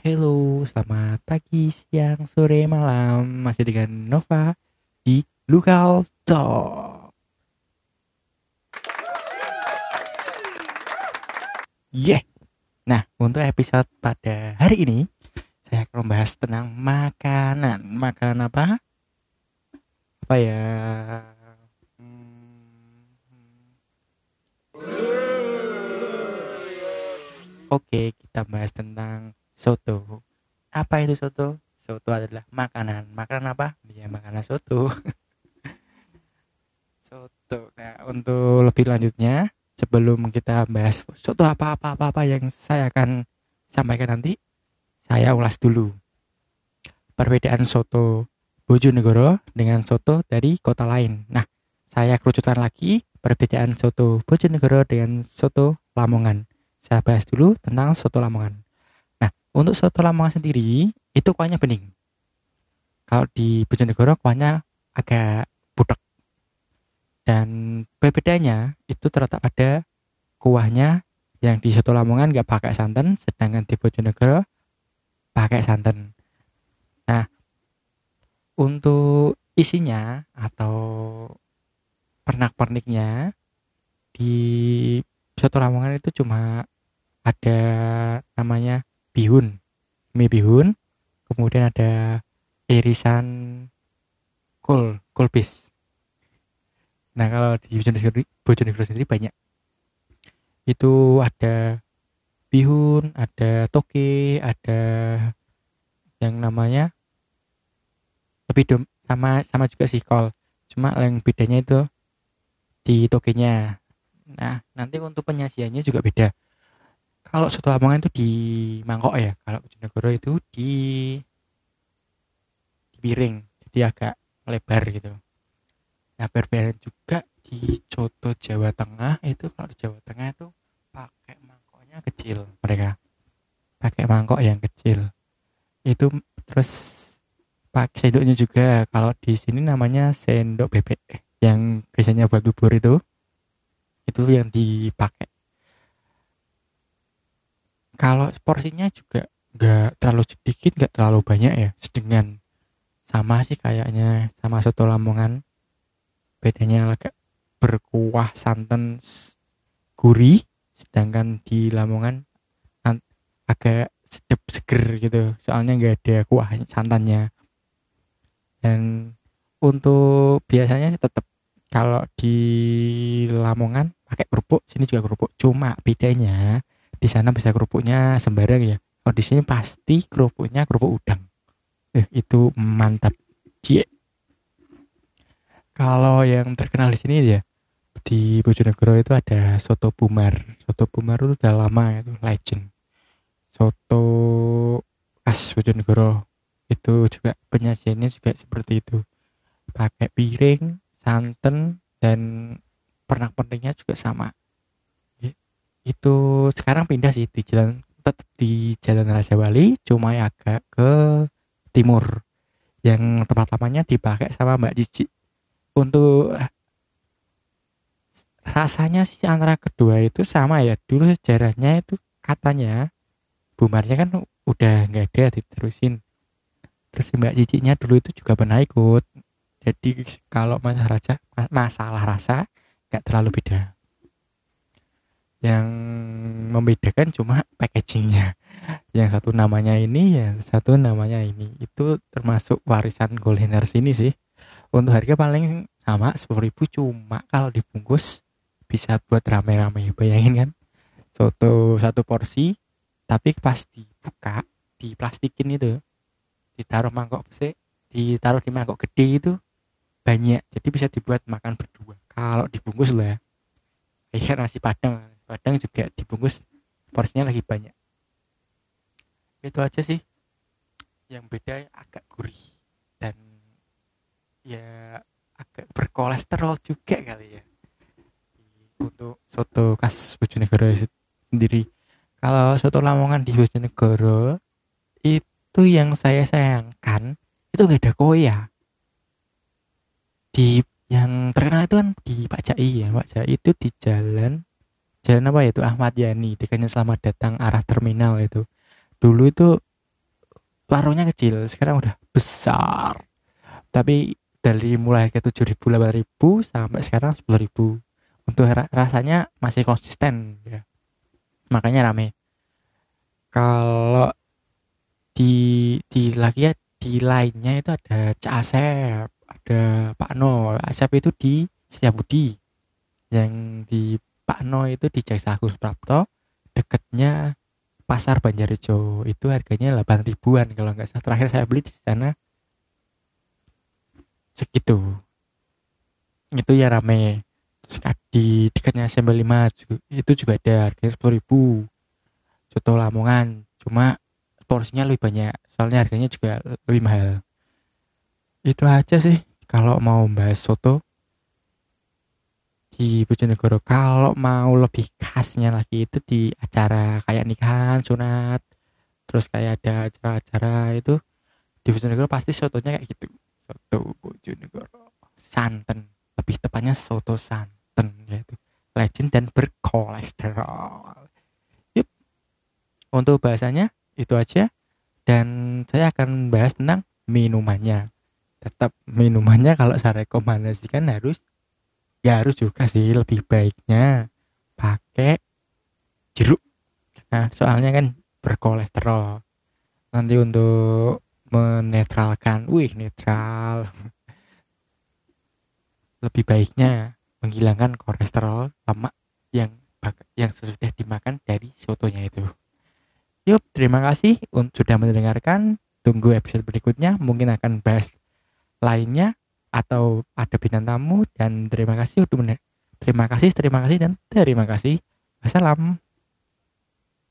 Hello, selamat pagi, siang, sore, malam. Masih dengan Nova di Lukal Talk. Yeah. Nah, untuk episode pada hari ini, saya akan membahas tentang makanan. Makanan apa? Apa ya? Hmm. Oke, kita bahas tentang soto. Apa itu soto? Soto adalah makanan. Makanan apa? Ya makanan soto. soto. Nah, untuk lebih lanjutnya, sebelum kita bahas soto apa-apa apa-apa yang saya akan sampaikan nanti, saya ulas dulu. Perbedaan soto Bojonegoro dengan soto dari kota lain. Nah, saya kerucutkan lagi perbedaan soto Bojonegoro dengan soto Lamongan. Saya bahas dulu tentang soto Lamongan. Untuk soto Lamongan sendiri itu kuahnya bening. Kalau di Bojonegoro kuahnya agak butek. Dan perbedaannya itu terletak pada kuahnya yang di soto Lamongan nggak pakai santan, sedangkan di Bojonegoro pakai santan. Nah, untuk isinya atau pernak-perniknya di soto Lamongan itu cuma ada namanya bihun. Mie bihun. Kemudian ada irisan kol kolbis nah kalau di Bojonegoro, Bojonegoro sendiri banyak. Itu ada bihun ada toke ada yang namanya tapi sama sama juga sih kol. Cuma yang bedanya itu di tokenya nah nanti untuk penyajiannya juga beda kalau soto Lamongan itu di mangkok ya kalau Bojonegoro itu di di piring jadi agak lebar gitu. Nah berbeda juga di soto Jawa Tengah itu kalau di Jawa Tengah itu pakai mangkoknya kecil mereka. Pakai mangkok yang kecil. Itu terus pakai sendoknya juga kalau di sini namanya sendok bebek yang biasanya buat bubur itu. Itu yang dipakai kalau porsinya juga nggak terlalu sedikit nggak terlalu banyak ya. Sedangkan sama sih kayaknya sama soto Lamongan. Bedanya agak berkuah santan gurih sedangkan di Lamongan agak sedap seger gitu. Soalnya nggak ada kuah santannya. Dan untuk biasanya tetap kalau di Lamongan pakai kerupuk sini juga kerupuk. Cuma bedanya di sana bisa kerupuknya sembarang ya. Kalau di sini pasti kerupuknya kerupuk udang. Eh, itu mantap. Cie. Kalau yang terkenal di sini ya di Bojonegoro itu ada soto bumar. Soto bumar itu udah lama itu legend. Soto khas Bojonegoro itu juga penyajiannya juga seperti itu. Pakai piring santan dan pernak-perniknya juga sama itu sekarang pindah sih di jalan tetap di jalan Raja Wali cuma agak ke timur. Yang tempat lamanya dipakai sama Mbak Cici. Untuk rasanya sih antara kedua itu sama ya. Dulu sejarahnya itu katanya bumarnya kan udah nggak ada diterusin. Terus Mbak Cicinya dulu itu juga pernah ikut. Jadi kalau masalah rasa masalah rasa nggak terlalu beda yang membedakan cuma packagingnya. Yang satu namanya ini yang satu namanya ini. Itu termasuk warisan kuliner sini sih. Untuk harga paling sama sepuluh ribu cuma kalau dibungkus bisa buat rame-rame bayangin kan? Soto satu porsi tapi pas dibuka di plastikin itu. Ditaruh mangkok besar ditaruh di mangkok gede itu banyak. Jadi bisa dibuat makan berdua kalau dibungkus lah ya. Kayak nasi padang kadang juga dibungkus porsinya lagi banyak. Itu aja sih. Yang beda agak gurih dan ya agak berkolesterol juga kali ya. Untuk soto khas Bojonegoro sendiri. Kalau soto Lamongan di Bojonegoro itu yang saya sayangkan itu gak ada koya di yang terkenal itu kan di Pak Jai ya. Pak Jai itu di jalan jalan apa ya itu? Ahmad Yani dekatnya selamat datang arah terminal itu. Dulu itu warungnya kecil sekarang udah besar. Tapi dari mulai ke tujuh ribu delapan ribu sampai sekarang sepuluh ribu. Untuk rasanya masih konsisten ya. Makanya rame. Kalau di di lagi ya di lainnya itu ada Cak Asep ada Pak No Asep itu di Setiabudi yang di Pak No itu di Jaksa Agung Prapto deketnya pasar Banjarjo. Itu harganya 8 ribuan kalau nggak salah. Terakhir saya beli di sana. Segitu. Itu ya rame. Di dekatnya SMB 5 itu juga ada harganya 10 ribu. Soto lamongan. Cuma porsinya lebih banyak. Soalnya harganya juga lebih mahal. Itu aja sih kalau mau bahas soto di Bojonegoro. Kalau mau lebih khasnya lagi itu di acara kayak nikahan sunat terus kayak ada acara-acara itu di Bojonegoro pasti sotonya kayak gitu. Soto Bojonegoro. Santen lebih tepatnya soto santen yaitu legend dan berkolesterol. Yep. untuk bahasanya itu aja. Dan saya akan bahas tentang minumannya. Tetap minumannya kalau saya rekomendasikan harus ya harus juga sih lebih baiknya pakai jeruk. Nah soalnya kan berkolesterol. Nanti untuk menetralkan wih netral. Lebih baiknya menghilangkan kolesterol lemak yang yang sudah dimakan dari sotonya itu. Yuk terima kasih untuk sudah mendengarkan. Tunggu episode berikutnya. Mungkin akan bahas lainnya atau ada bintang tamu dan terima kasih udah terima kasih terima kasih dan terima kasih. Wassalam